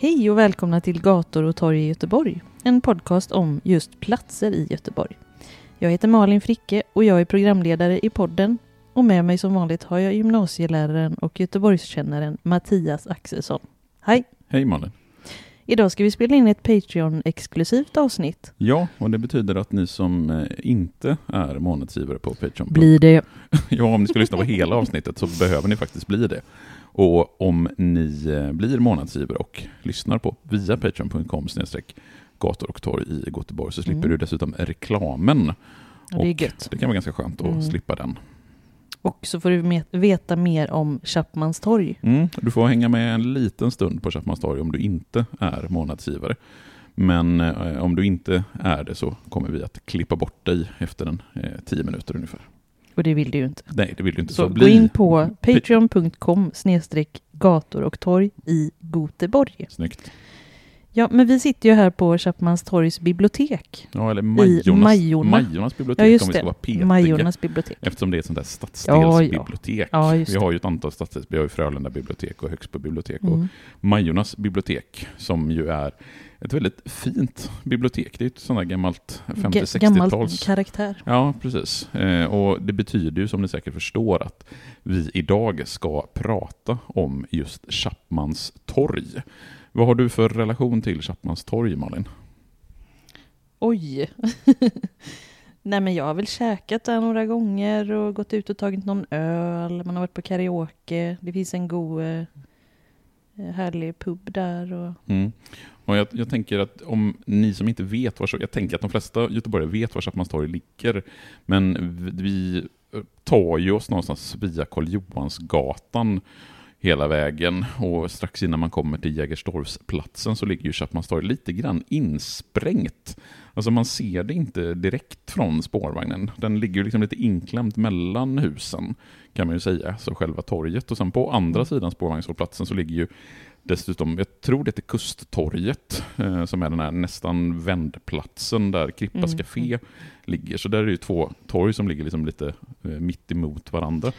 Hej och välkomna till Gator och torg i Göteborg. En podcast om just platser i Göteborg. Jag heter Malin Fricke och jag är programledare i podden. Och med mig som vanligt har jag gymnasieläraren och Göteborgskännaren Mattias Axelsson. Hej! Hej Malin! Idag ska vi spela in ett Patreon-exklusivt avsnitt. Ja, och det betyder att ni som eh, inte är månadsgivare på Patreon... Blir det. ja, om ni ska lyssna på hela avsnittet så behöver ni faktiskt bli det. Och om ni eh, blir månadsgivare och lyssnar på via patreon.com gator och torg i Göteborg så slipper Mm. du dessutom reklamen. Ja, det är Och gött. Det kan vara ganska skönt att Mm. slippa den. Och så får du veta mer om Chapmans torg. Mm, du får hänga med en liten stund på Chapmans torg om du inte är månadsgivare. Men eh, om du inte är det så kommer vi att klippa bort dig efter en eh, tio minuter ungefär. Och det vill du ju inte. Nej, det vill du inte. Så, bli- gå in på patreon.com gator och torg i Göteborg. Snyggt. Ja, men vi sitter ju här på Chapmans torgs bibliotek. Ja, eller Majornas, Majorna. Majornas bibliotek Ja, just om vi ska vara petiga. Majornas bibliotek. Eftersom det är ett sånt där Ja, stadsdelsbibliotek. Ja, just vi har ju ett antal stadsdels, vi har ju Frölunda bibliotek och Högsbo bibliotek och Mm. Majornas bibliotek som ju är ett väldigt fint bibliotek. Det är ett sånt där gammalt Ga- Gammal 50-60-tals... karaktär. Ja, precis. Eh, och det betyder ju som ni säkert förstår att vi idag ska prata om just Chapmans torg. Vad har du för relation till Chapmans torg, Malin? Oj! Nej men jag har väl käkat där några gånger och gått ut och tagit någon öl. Man har varit på karaoke. Det finns en god eh, Eh, härlig pub där. Och... Mm. Och jag, jag tänker att om ni som inte vet var, jag tänker att de flesta göteborgare vet var Chapmans torg ligger, men vi, vi tar ju oss någonstans via Karl Johansgatan hela vägen och strax innan man kommer till Jägerstorpsplatsen så ligger ju Chapmans torg lite grann insprängt. Alltså man ser det inte direkt från spårvagnen. Den ligger ju liksom lite inklämt mellan husen kan man ju säga, så själva torget. Och sen på andra sidan spårvagnshållplatsen så ligger ju dessutom, jag tror det är Kusttorget, eh, som är den här nästan vändplatsen där Krippas Mm, Café ligger. Så där är det ju två torg som ligger liksom lite eh, mitt emot varandra.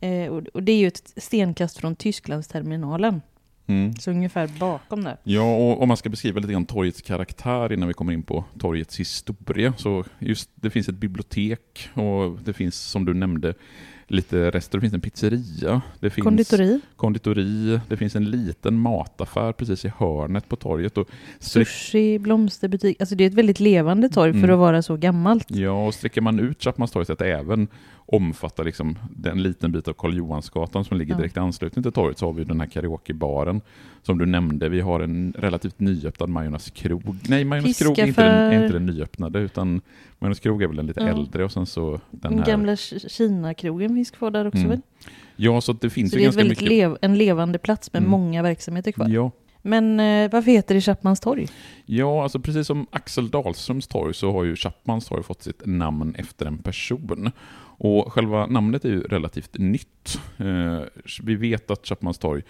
Eh, och, och det är ju ett stenkast från Tysklandsterminalen. Mm. Så ungefär bakom där. Ja, och om man ska beskriva lite grann torgets karaktär innan vi kommer in på torgets historia, så just det finns ett bibliotek och det finns, som du nämnde, lite rester. Det finns en pizzeria, det finns Konditori, konditori, det finns en liten mataffär precis i hörnet på torget. Och sushi, blomsterbutik. Alltså det är ett väldigt levande torg för Mm. att vara så gammalt. ja, och sträcker man ut Chapmanstorget att även omfatta liksom den liten bit av Karl Johansgatan som ligger direkt i anslutning till torget så har vi den här karaokebaren som du nämnde. Vi har en relativt nyöppnad Majornas krog. Nej, Majornas krog är inte, den, är inte den nyöppnade utan Majornas krog är väl den lite Ja. äldre och sen så den här. gamla Ki- Kina-krogen finns kvar där också Mm. väl? Ja, så det finns Så ju det är ganska mycket. lev- en levande plats med Mm. många verksamheter kvar. Ja. Men eh, varför heter det Chapmans torg? Ja, alltså precis som Axel Dahlströms torg så har ju Chapmans torg fått sitt namn efter en person. Och själva namnet är ju relativt nytt. Eh, vi vet att Chapmans torg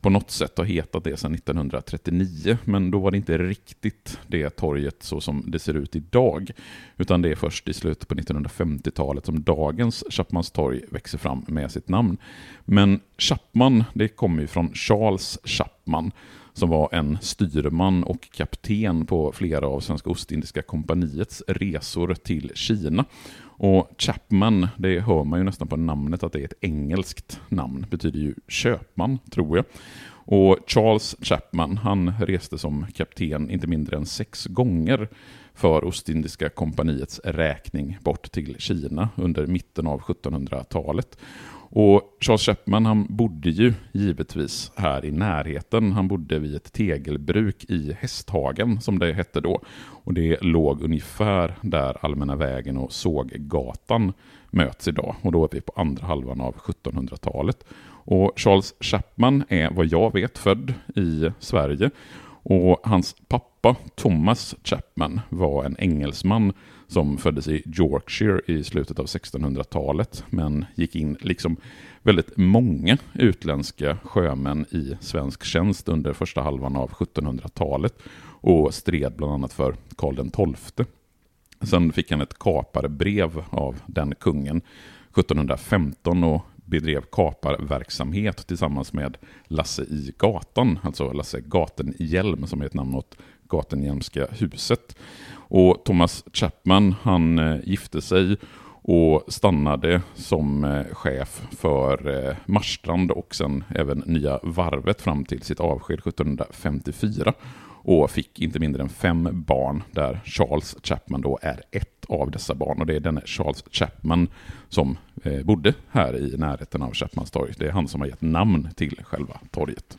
på något sätt har hetat det sedan 1939, men då var det inte riktigt det torget så som det ser ut idag, utan det är först i slutet på 1950-talet som dagens Chapmans torg växer fram med sitt namn. Men Chapman, det kommer ju från Charles Chapman, som var en styrman och kapten på flera av Svenska Ostindiska kompaniets resor till Kina. Och Chapman, det hör man ju nästan på namnet att det är ett engelskt namn, betyder ju köpman, tror jag. Och Charles Chapman, han reste som kapten inte mindre än sex gånger för Ostindiska kompaniets räkning bort till Kina under mitten av 1700-talet. Och Charles Chapman han bodde ju givetvis här i närheten. Han bodde vid ett tegelbruk i Hästhagen som det hette då. Och det låg ungefär där Allmänna vägen och Såggatan möts idag. Och då är vi på andra halvan av 1700-talet. Och Charles Chapman är vad jag vet född i Sverige. Och hans pappa Thomas Chapman var en engelsman som föddes i Yorkshire i slutet av 1600-talet men gick in liksom väldigt många utländska sjömän i svensk tjänst under första halvan av 1700-talet och stred bland annat för Karl XII. Sen fick han ett kaparbrev av den kungen 1715 och bedrev kaparverksamhet tillsammans med Lasse i gatan, alltså Lasse Gatenhjelm som är ett namn åt Gatenhjelmska huset. Och Thomas Chapman han eh, gifte sig och stannade som eh, chef för eh, Marstrand och sen även Nya Varvet fram till sitt avsked 1754 och fick inte mindre än fem barn där Charles Chapman då är ett av dessa barn och det är denne Charles Chapman som bodde här i närheten av Chapmans torg. Det är han som har gett namn till själva torget.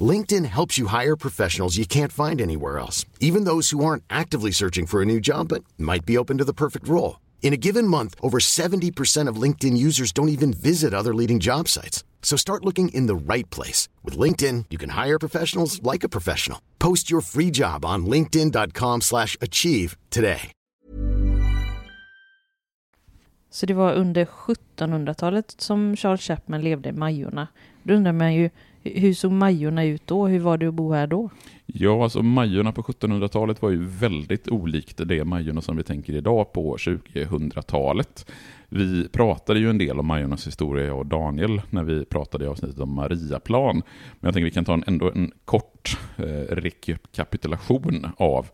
LinkedIn helps you hire professionals you can't find anywhere else, even those who aren't actively searching for a new job but might be open to the perfect role. In a given month, over 70% of LinkedIn users don't even visit other leading job sites. So start looking in the right place. With LinkedIn, you can hire professionals like a professional. Post your free job on linkedin.com slash achieve today. Så det var under 1700-talet som Charles Chapman levde i Majorna. Då undrar man ju, hur såg Majorna ut då? Hur var det att bo här då? Ja, alltså Majorna på 1700-talet var ju väldigt olikt det Majorna som vi tänker idag på 2000-talet. Vi pratade ju en del om Majornas historia, jag och Daniel, när vi pratade i avsnittet om Mariaplan. Men jag tänker vi kan ta en, ändå en kort eh, rekapitulation av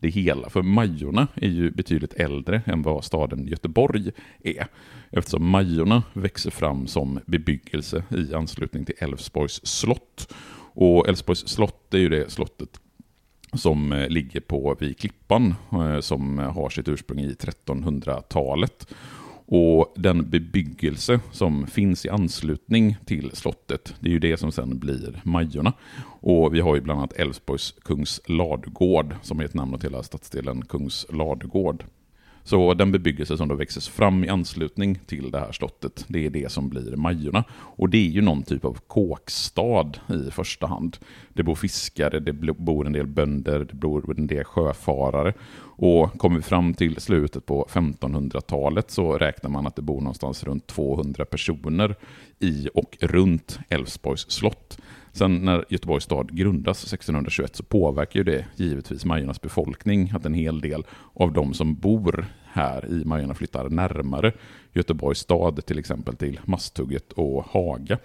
det hela. För Majorna är ju betydligt äldre än vad staden Göteborg är. Eftersom Majorna växer fram som bebyggelse i anslutning till Älvsborgs slott. Och Älvsborgs slott är ju det slottet som eh, ligger på vid Klippan eh, som har sitt ursprung i 1300-talet. Och den bebyggelse som finns i anslutning till slottet, det är ju det som sen blir Majorna. Och vi har ju bland annat Älvsborgs Kungsladugård som är ett namn åt hela stadsdelen Kungsladugård. Så den bebyggelse som då växer fram i anslutning till det här slottet, det är det som blir Majorna. Och det är ju någon typ av kåkstad i första hand. Det bor fiskare, det bor en del bönder, det bor en del sjöfarare. Och kommer vi fram till slutet på 1500-talet så räknar man att det bor någonstans runt 200 personer i och runt Älvsborgs slott. Sen när Göteborgs stad grundas 1621 så påverkar ju det givetvis Majornas befolkning, att en hel del av de som bor här i Majorna flyttar närmare Göteborgs stad, till exempel till Masthugget och Haga.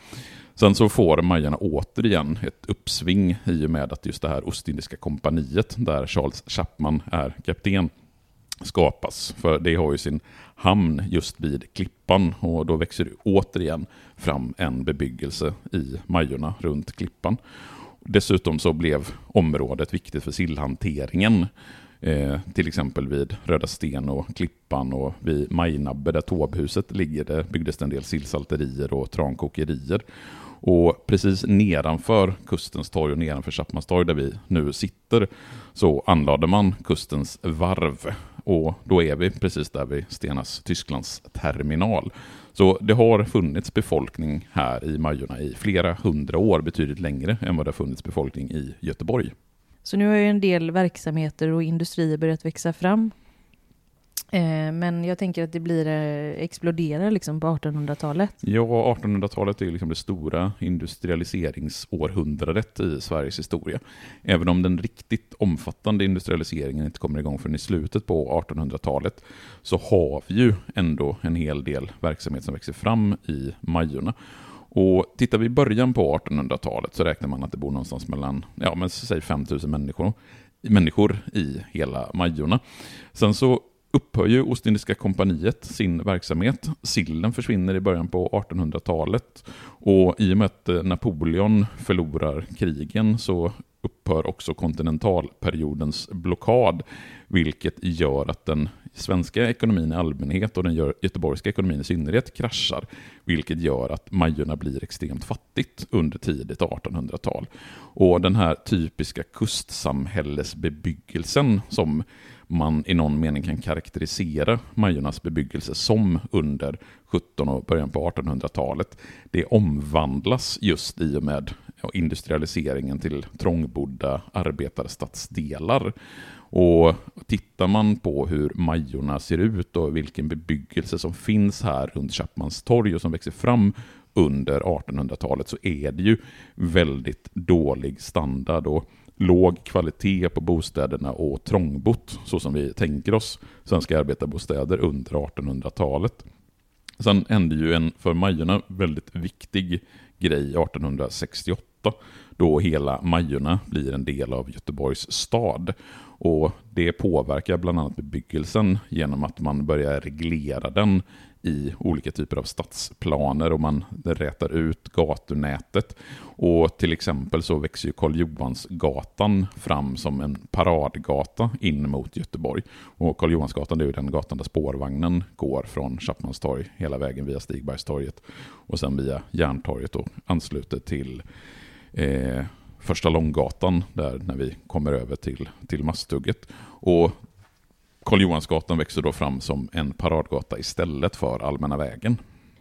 Sen så får Majorna återigen ett uppsving i och med att just det här Ostindiska kompaniet, där Charles Chapman är kapten, skapas. För det har ju sin hamn just vid Klippan och då växer det återigen fram en bebyggelse i Majorna runt Klippan. Dessutom så blev området viktigt för sillhanteringen. Eh, till exempel vid Röda Sten och Klippan och vid Majnabbe där Tåbhuset ligger, där byggdes det en del sillsalterier och trankokerier. Och precis nedanför Kustens torg och nedanför Chapmans torg där vi nu sitter så anlade man Kustens varv. Och då är vi precis där vid Stenas Tysklands terminal. Så det har funnits befolkning här i Majorna i flera hundra år, betydligt längre än vad det har funnits befolkning i Göteborg. Så nu har ju en del verksamheter och industrier börjat växa fram. Eh, men jag tänker att det blir eh, exploderar liksom på 1800-talet. Ja, 1800-talet är liksom det stora industrialiseringsårhundradet i Sveriges historia. Även om den riktigt omfattande industrialiseringen inte kommer igång förrän i slutet på 1800-talet så har vi ju ändå en hel del verksamhet som växer fram i Majorna. Och tittar vi i början på 1800-talet så räknar man att det bor någonstans mellan, ja men säg 5000 människor, människor i hela Majorna. Sen så upphör ju Ostindiska kompaniet sin verksamhet. Sillen försvinner i början på 1800-talet och i och med att eh, Napoleon förlorar krigen så upphör också kontinentalperiodens blockad, vilket gör att den svenska ekonomin i allmänhet och den göteborgska ekonomin i synnerhet kraschar, vilket gör att Majorna blir extremt fattigt under tidigt 1800-tal. Och den här typiska kustsamhällesbebyggelsen som man i någon mening kan karaktärisera Majornas bebyggelse som under 17 och början på 1800-talet. Det omvandlas just i och med industrialiseringen till trångbodda arbetarstadsdelar. Och tittar man på hur Majorna ser ut och vilken bebyggelse som finns här runt Chapmans torg och som växer fram under 1800-talet så är det ju väldigt dålig standard. Och låg kvalitet på bostäderna och trångbott, så som vi tänker oss svenska arbetarbostäder under 1800-talet. Sen hände ju en för Majorna väldigt viktig grej 1868, då hela Majorna blir en del av Göteborgs stad. Och det påverkar bland annat bebyggelsen genom att man börjar reglera den i olika typer av stadsplaner och man rätar ut gatunätet. Och till exempel så växer ju Karl Johansgatan fram som en paradgata in mot Göteborg. Och Karl Johansgatan är ju den gatan där spårvagnen går från Chapmanstorg hela vägen via Stigbergstorget och sen via Järntorget och ansluter till eh, Första Långgatan där när vi kommer över till, till Masthugget. Och Karl Johansgatan växer då fram som en paradgata istället för Allmänna vägen.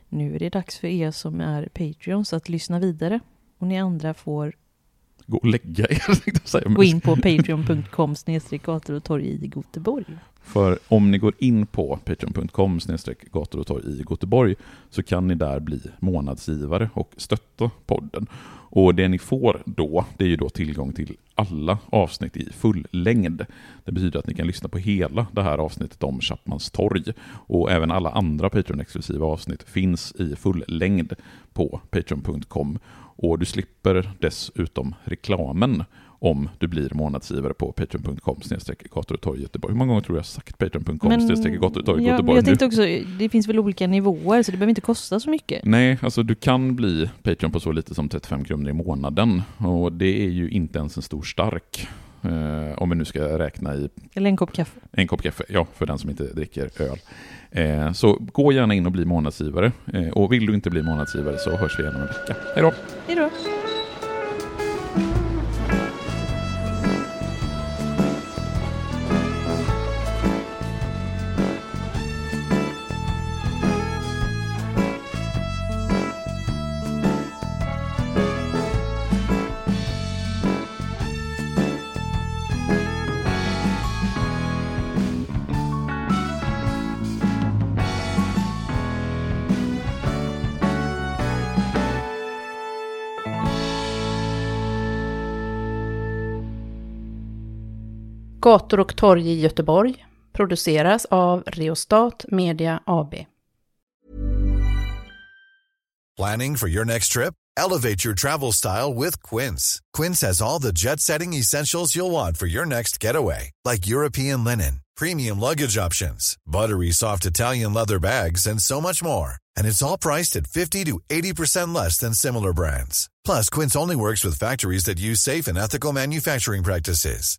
Nu är det dags för er som är Patreons att lyssna vidare. Och ni andra får Gå och lägga er. Gå in på patreon.com gator och torg i Göteborg. För om ni går in på patreon.com gator och torg i Göteborg så kan ni där bli månadsgivare och stötta podden. Och det ni får då, det är ju då tillgång till alla avsnitt i full längd. Det betyder att ni kan lyssna på hela det här avsnittet om Chapmans torg. Och även alla andra Patreon-exklusiva avsnitt finns i full längd på patreon.com. Och du slipper dessutom reklamen om du blir månadsgivare på patreon.com gator Göteborg. Hur många gånger tror du jag sagt patreon.com gator ja, Göteborg Jag tänkte också, det finns väl olika nivåer så det behöver inte kosta så mycket. Nej, alltså du kan bli Patreon på så lite som 35 kronor i månaden och det är ju inte ens en stor stark. Eh, om vi nu ska räkna i... Eller en kopp kaffe. En kopp kaffe, ja, för den som inte dricker öl. Eh, så gå gärna in och bli månadsgivare. Eh, och vill du inte bli månadsgivare så hörs vi igen om en vecka. Hej då! Hej då! Gator och torg i Göteborg produceras av Reostat Media AB. Planning for your next trip? Elevate your travel style with Quince. Quince has all the jet-setting essentials you'll want for your next getaway, like European linen, premium luggage options, buttery soft Italian leather bags, and so much more. And it's all priced at 50 to 80% less than similar brands. Plus, Quince only works with factories that use safe and ethical manufacturing practices.